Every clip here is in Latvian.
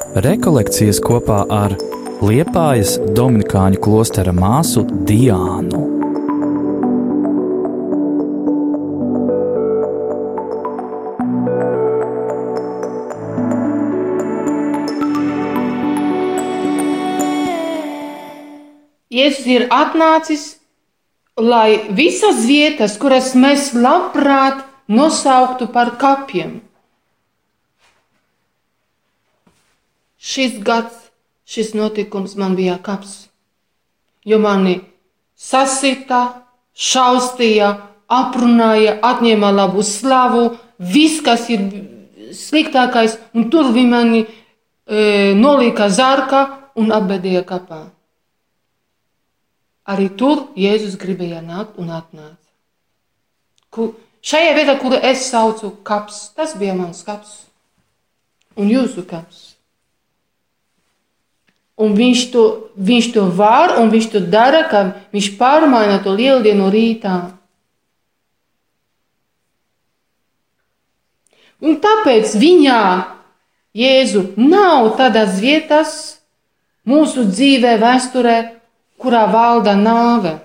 Rekolekcijas kopā ar Liepājas Dominikāņu klostera māsu Diānu. Jēzus ir atnācis, lai visas vietas, kuras mēs labprāt nosauktu par kapiem, šis gads, šis notikums man bija kaps, jo mani sasita, šaustīja, aprunāja, atņēma labu slavu, viss, kas ir sliktākais, un tur viņi mani e, nolika zarka un apbedīja kapā. Arī tur Jēzus gribēja nākt un atnāca. Kur, šajā vietā, kur es saucu kaps, tas bija mans kaps un jūsu kaps. Un viņš to, viņš to var, un viņš to dara, ka viņš pārmaina to lieldienu rītā. Un tāpēc viņā, Jēzu, nav tādas vietas mūsu dzīvē, vēsturē, kurā valda nāve.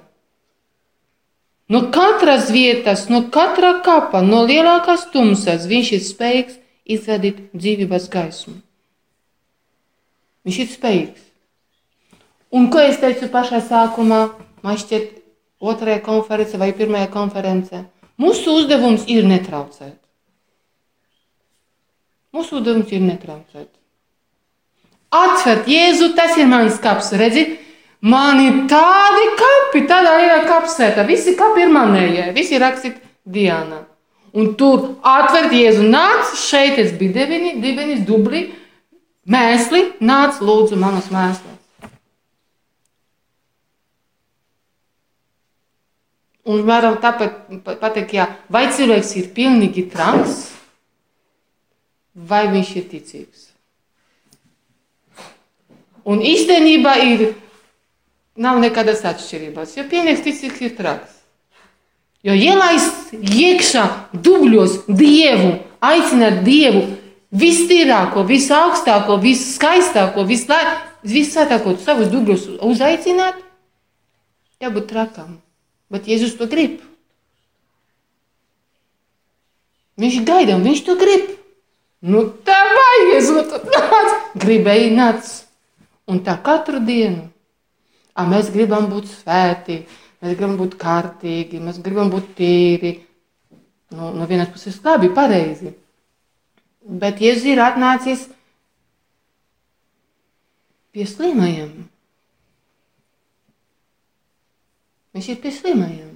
No katras vietas, no katra kapa, no lielākās tumsas viņš ir spējīgs izradīt dzīvības gaismu. Viņš ir spējīgs. Un ko es teicu pašā sākumā, man šķiet, otrajā konferencē vai pirmajā konferencē? Mūsu uzdevums ir netraucēt. Mūsu uzdevums ir netraucēt. Atvert Jēzu, tas ir mans kaps, redziet? Man ir tādi kapi, tādā lielā kapsētā. Visi kapi ir manējie, visi rakstīti Diana. Un tur atvērt Jēzu, nāc šeit, es biju deviņi, deviņas dubli, mēsli, nāc lūdzu manas mēslas. Un varam tāpēc pateikt, jā, vai cilvēks ir pilnīgi traks, vai viņš ir ticīgs. Un īstenībā ir nav nekādas atšķirības. Jo pienieks ticīgs ir traks. Jo ielaist iekšā dubļos dievu, aicināt dievu vistīrāko, visaugstāko, viskaistāko, visvētāko savus dubļus uzaicināt, jābūt trakam. Bet Jēzus to grib. Viņš gaida, un viņš to grib. Nu, tā vai Jēzus to nāc, gribēja nāc. Un tā katru dienu. A, mēs gribam būt svēti, mēs gribam būt kārtīgi, mēs gribam būt tīri. Nu, no vienas puses labi, pareizi. Bet Jēzus ir atnācis pie slimajiem. Viņš ir pie slimajiem.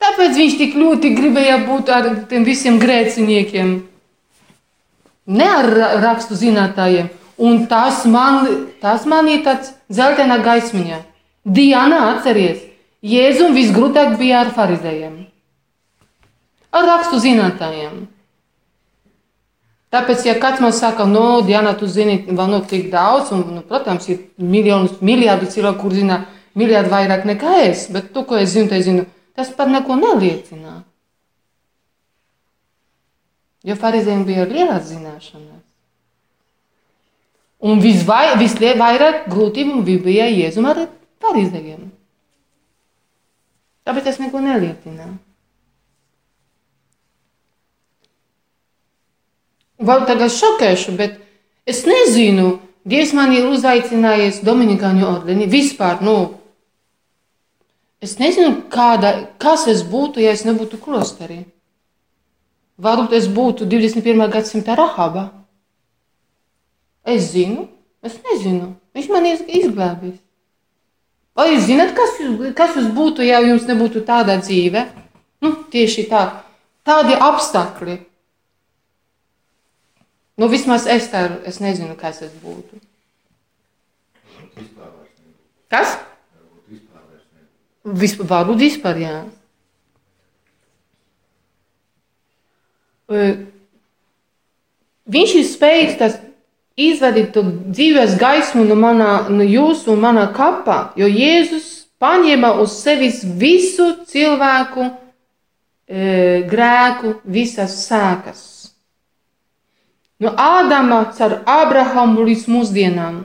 Tāpēc viņš tik ļoti gribēja būt ar tiem visiem grēciniekiem. Ne ar rakstu zinātājiem. Un tas man, tas man ir tāds zeltainā gaismiņā. Diana, atceries, Jēzum visgrūtāk bija ar farizējiem. Ar rakstu zinātājiem. Tāpēc, ja kāds man saka, no, Diana, tu zini, vēl nav tik daudz, un, nu, protams, ir miljonus, miljardu cilvēku, kur zina, miljardu vairāk nekā es, bet to, ko es zinu, es zinu, tas par neko neliecina. Jo farizējiem bija lielas zināšanas. Un visvai, visvairāk grūtību bija Jēzum ar farizējiem. Tāpēc tas neko neliecina. Vēl tagad šokēšu, bet es nezinu, Dievs man ir uzaicinājis Dominikāņu ordeni vispār, nu, Es nezinu, kāda, kas es būtu, ja es nebūtu klosterī. Varbūt es būtu 21. gadsimta rahaba. Es zinu, es nezinu. Viņš man ir izglābis. Vai jūs zināt, kas, jūs, kas jūs būtu, ja jums nebūtu tāda dzīve? Nu, tieši tā, tādi apstākļi. Nu, vismaz es tādu, es nezinu, kas es būtu. Kas? Vispār, varbūt vispār, jā. Viņš ir spējīgs tas izvadīt to dzīves gaismu no, manā, no jūsu un manā kapā, jo Jēzus paņēma uz sevis visu cilvēku e, grēku, visas sēkas. No Ādama caur Ābrahamu līdz mūsdienām.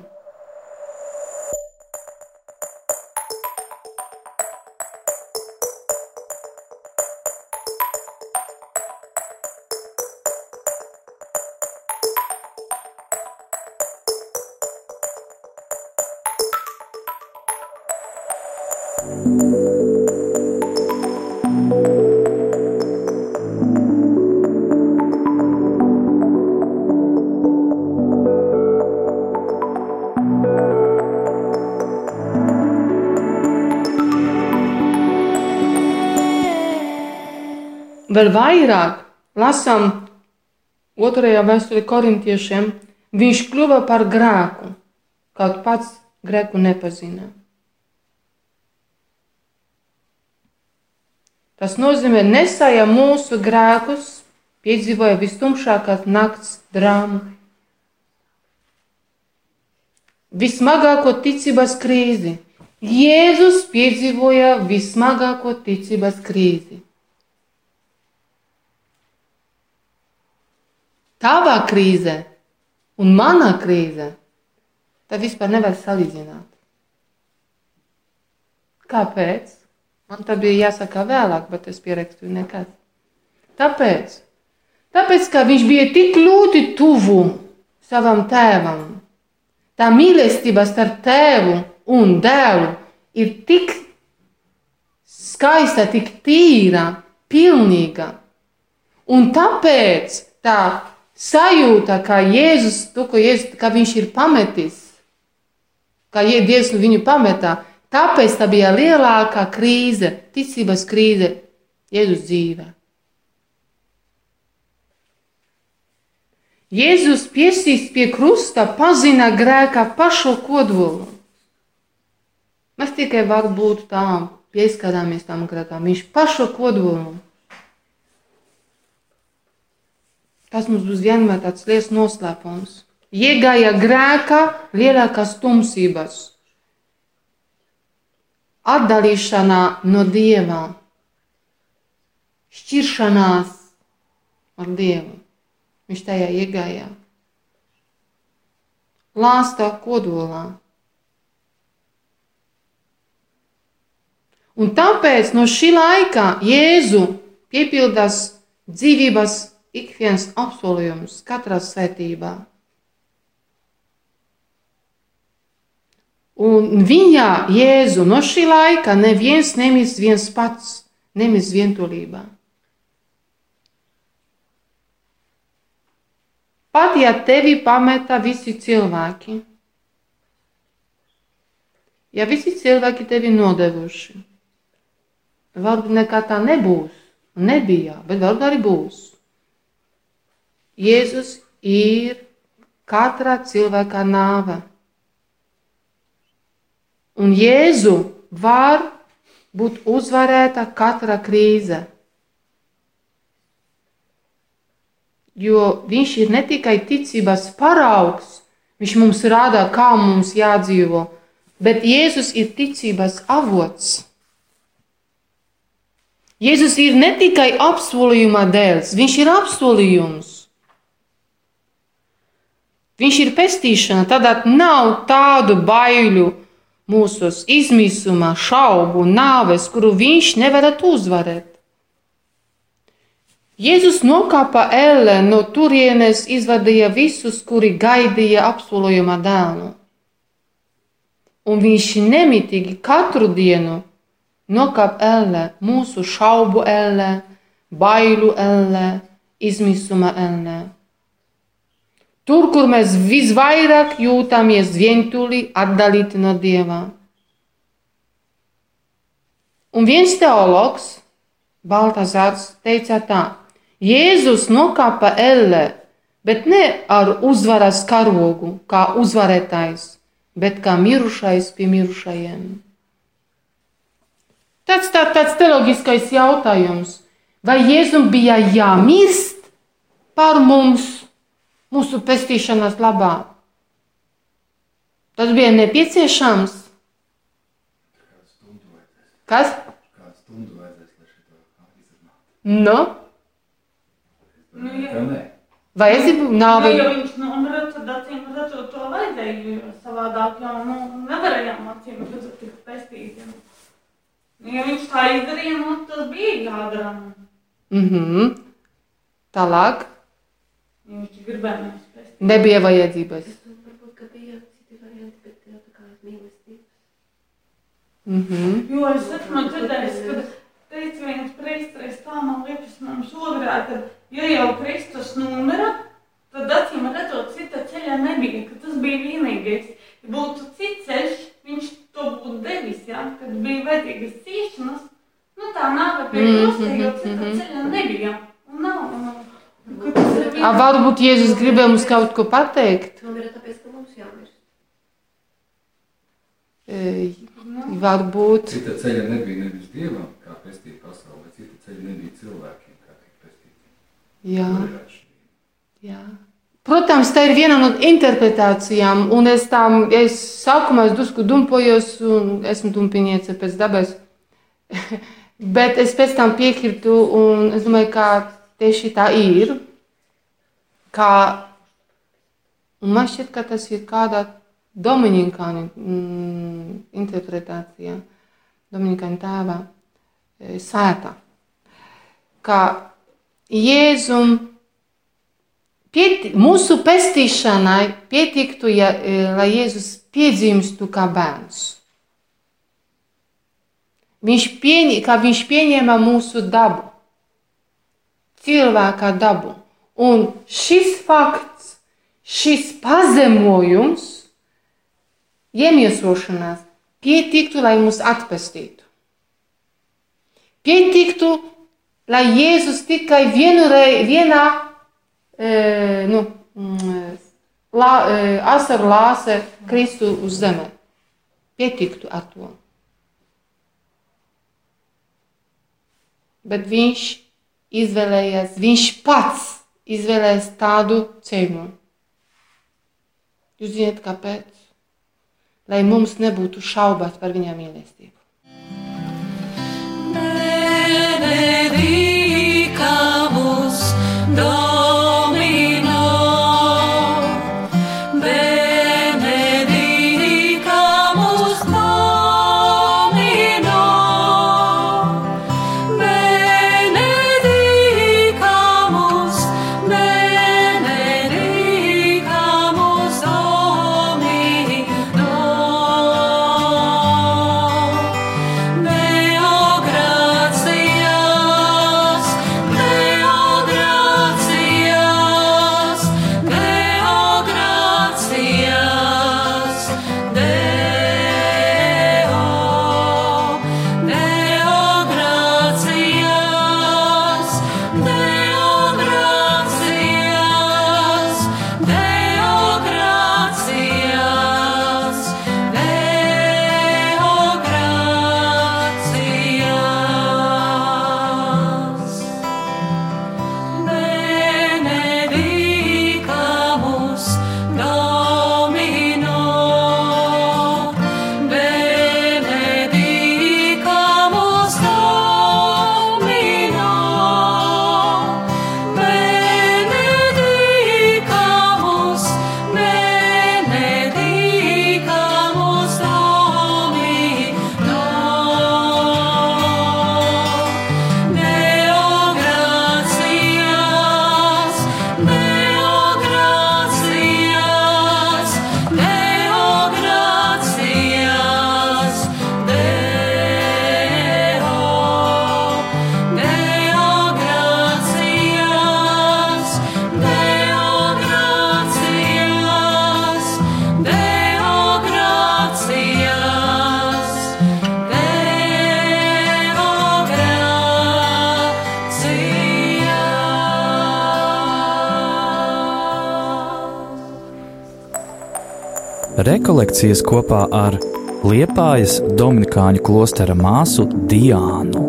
Vēl vairāk lasām otrajā vēsturē korintiešiem, viņš kļuva par grēku, kaut pats grēku nepazina. Tas nozīmē, nesāja mūsu grēkus, piedzīvoja vistumšākās nakts drāmu. Vismagāko ticības krīzi. Jēzus piedzīvoja vismagāko ticības krīzi. Tavā krīzē un manā krīzē tā vispār nevar salīdzināt. Kāpēc? Man tā bija jāsaka vēlāk, bet es pierakstīju nekad. Tāpēc, tāpēc ka viņš bija tik ļoti tuvu savam tēvam. Tā mīlestība starp tēvu un dēlu ir tik skaista, tik tīra, pilnīga. Un tāpēc tā sajūta, ka Jēzus, to, ko Jēzus, ka viņš ir pametis, ka Dievs viņu pametā, tāpēc tā bija lielākā krīze, ticības krīze Jēzus dzīvē. Jēzus piesīs pie krusta pazina grēka pašu kodolu. Mēs tikai varbūt tā pieskarāmies tam grēkam, viņš pašu kodolu. Tas mums būs vienmēr tāds liels noslēpums. Iegāja grēka lielākās tumsības, atdalīšanā no Dieva, šķiršanās ar Dievu. Viņš tajā iegāja. Lāstā kodolā. Un tāpēc no šī laika Jēzu piepildās dzīvības ik viens apsolījums katrā svētībā. Un viņā, Jēzu, no šī laika neviens nemis viens pats, nemis vientulībā. Pat ja tevi pameta visi cilvēki, ja visi cilvēki tevi nodevuši, varbūt nekā tā nebūs, nebija, bet varbūt arī būs. Jēzus ir katra cilvēka nāve. Un Jēzu var būt uzvarēta katra krīze. Jo viņš ir ne tikai ticības paraugs, viņš mums rāda, kā mums jādzīvo, bet Jēzus ir ticības avots. Jēzus ir ne tikai apsolījuma dēls, viņš ir apsolījums. Viņš ir pestīšana, tad nav tādu baiļu mūsu izmisuma, šaubu, nāves, kuru viņš nevarat uzvarēt. Jēzus nokāpa elle no turienes, izvadīja visus, kuri gaidīja apsolījuma dēlu. Un viņš nemitīgi katru dienu nokāpa elle, mūsu šaubu elle, bailu elle, izmisuma elle. Tur, kur mēs visvairāk jūtamies vientuļi, atdalīti no Dieva. Un viens teologs, Baltazārs, teica tā: Jēzus nokāpa elle, bet ne ar uzvaras karogu, kā uzvarētājs, bet kā mirušais pie mirušajiem. Tas tā, tāds teoloģiskais jautājums, vai Jēzum bija jāmirst par mums? Mūsu pestīšanas labā. Tas bija nepieciešams. Kas? Nu? Nu, jā. Es gribu Nu, ja viņš nomira, tad acīm redzot, to vajadzēja savādāk, jo nu, nevarējām acīm redzot tik pestīti. Ja viņš tā izdarīja, nu, tas bija jādara. Mhm. Tālāk Ja viņš gribēja mēs pestīt. nebija vajadzības. Varbūt, ka bija citi varianti, bet tā kā mīlestības. Mhm. Jo es esmu dzirdējis, ka teica viens priesteris, tā man liekas, mums ogrā, ka ja jau Kristus numira, tad acīm redzot, cita ceļa nebija, ka tas bija vienīgais. Ja būtu cits ceļš, viņš to būtu devis, jā, kad bija vajadzīgas ciešanas, nu tā nāve pie krusta, jo mhm, cita mhm. ceļa nebija. Un nav, nu, ka tas ir A, varbūt Jēzus gribēja mums kaut ko pateikt. E, Varbūt. Cita ceļa nebija nevis dievam, kā pestīt pasauli, bet cita ceļa nebija cilvēkiem, kā tiek pestīti. Jā. Jā. Protams, tā ir viena no interpretācijām, un es tam es sākumā es drusku dumpojos, un esmu dumpiņiece pēc dabas. Bet es pēc tam piekrītu, un es domāju, ka tieši tā ir. Kā, man šķiet, ka tas ir kādā dominikāņu mm, interpretācijā, dominikāņu tēvā e, sētā. Kā Jēzum Pieti, mūsu pestīšanai pietiktu, ja, e, lai Jēzus piedzimstu kā bērns. Viņš, pieņi, viņš pieņēma mūsu dabu, cilvēka dabu. Un šis fakts, šis pazemojums, iemiesošanās, pietiktu, lai mūs atpestītu. Pietiktu, lai Jēzus tikai vienu reizi, vienā e, nu, mm, lā, e, asaru lāse Kristu uz zeme. Pietiktu ar to. Bet viņš izvēlējās, viņš pats izvēlējās tādu ceļu. Jūs zināt, kāpēc? Lai mums nebūtu šaubas par viņa mīlestību. Benedicamus Domino Rekolekcijas kopā ar Liepājas Dominikāņu klostera māsu Diānu.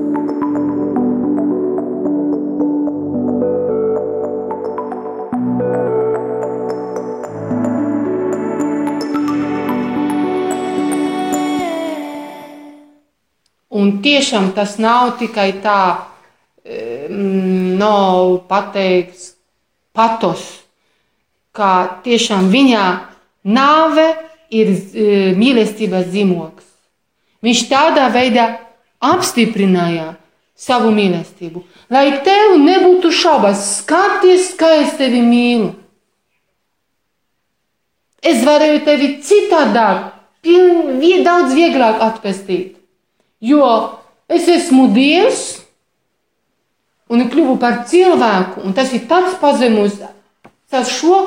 Un tiešām tas nav tikai tā, nav pateikts patos, kā tiešām viņā nāve ir e, mīlestības zīmogs. Viņš tādā veidā apstiprināja savu mīlestību. Lai tev nebūtu šaubas, skaties, kā es tevi mīlu. Es varēju tevi citādāk, daudz vieglāk atpestīt. Jo es esmu Dievs un kļuvu par cilvēku, un tas ir tāds pazemus, ar šo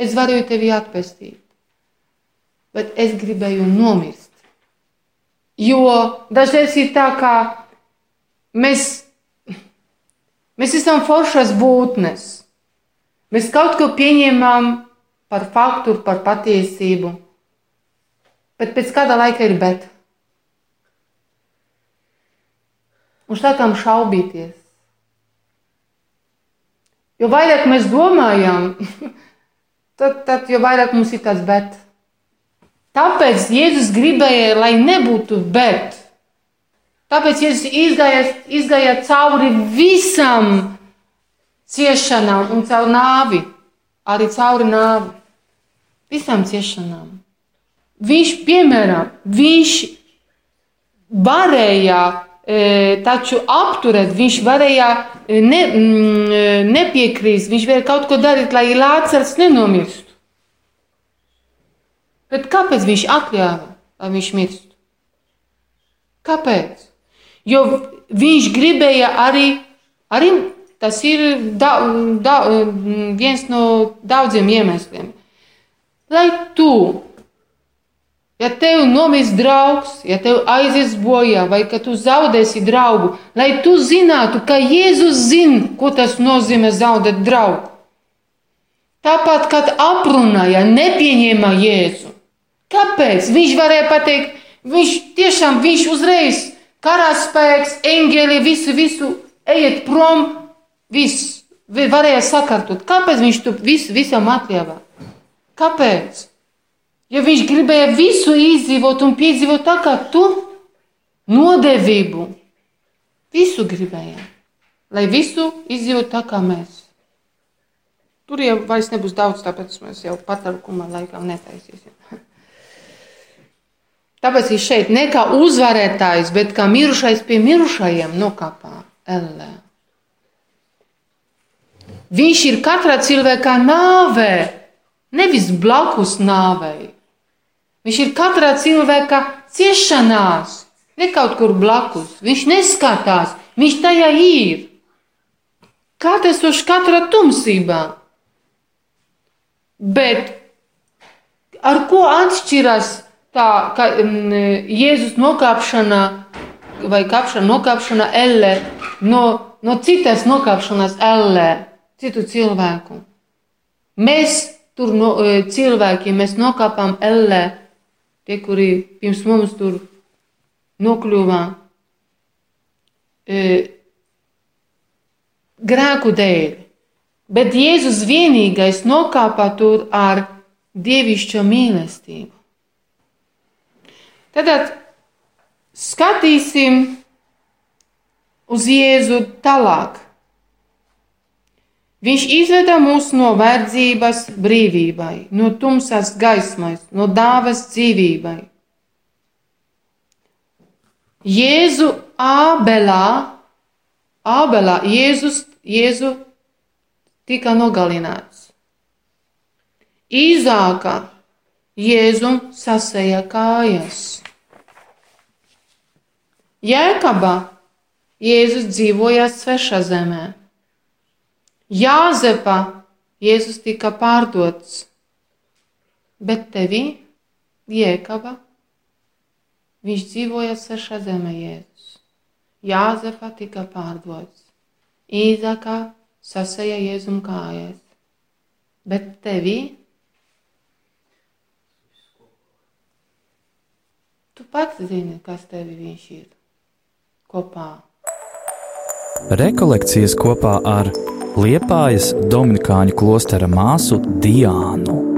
es varēju tevi atpestīt. Bet es gribēju nomirst. Jo dažreiz ir tā, ka mēs, mēs esam foršas būtnes. Mēs kaut ko pieņemam par faktu, par patiesību. Bet pēc kāda laika ir bet. Un sākam šaubīties. Jo vairāk mēs domājam, tad, tad jo vairāk mums ir tāds bet. Tāpēc Jēzus gribēja, lai nebūtu bet. Tāpēc Jēzus izgāja, izgāja cauri visam ciešanām un caur nāvi. Arī cauri nāvi. Visām ciešanām. Viņš, piemēram, viņš varēja e, taču apturēt, viņš varēja e, ne, mm, e, nepiekrīst, viņš varēja kaut ko darīt, lai Lācars nenomirstu. Bet kāpēc viņš atļāva, lai viņš mirst? Kāpēc? Jo viņš gribēja arī, arī tas ir da, da, viens no daudziem iemesliem. Lai tu, ja tev nomirst draugs, ja tev aizies bojā, vai ka tu zaudēsi draugu, lai tu zinātu, ka Jēzus zina, ko tas nozīmē zaudēt draugu. Tāpat, kad aprunāja, nepieņēma Jēzu. Kāpēc? Viņš varēja pateikt, viņš tiešām viņš uzreiz karaspēks, eņģeli, visu, visu ejiet prom, viss varēja sakārtot. Kāpēc viņš to visu, visam atļāva? Kāpēc? Jo viņš gribēja visu izdzīvot un piedzīvot tā kā tu, nodevību. Visu gribēja, lai visu izdzīvot tā kā mēs. Tur jau vairs nebūs daudz, tāpēc mēs jau patarkuma laikā netaisīsim. Tāpēc viņš šeit ne kā uzvarētājs, bet kā mirušais pie mirušajiem nokāpā ellē. Viņš ir katrā cilvēkā nāvē, nevis blakus nāvei. Viņš ir katrā cilvēka ciešanās, ne kaut kur blakus. Viņš neskatās, viņš tajā ir. Katrs uz katra tumsībā. Bet ar ko atšķiras tā, ka mm, Jēzus nokāpšana vai kāpšana, nokāpšana ellē no, no citas nokāpšanas ellē, citu cilvēku? Mēs tur no, e, cilvēki, mēs nokāpām ellē, tie, kuri pirms mums tur nokļuva e, grēku dēļ. Bet Jēzus vienīgais nokāpa tur ar dievišķo mīlestību. Tad skatīsim uz Jēzu tālāk. Viņš izveda mūs no verdzības brīvībai, no tumsas gaismai, no dāvas dzīvībai. Jēzu Ābelā, Ābelā Jēzus, Jēzu tika nogalināts. Īzākā Jēzum sasēja kājas. Jēkabā Jēzus dzīvoja svešā zemē. Jāzepa Jēzus tika pārdots, bet tevī Jēkabā viņš dzīvoja svešā zemē Jēzus. Jāzepa tika pārdots. Īzākā sasēja Jēzum kājas, bet tevī tu pats zini, kas tevi viņš ir kopā. Rekolekcijas kopā ar Liepājas Dominikāņu klostera māsu Diānu.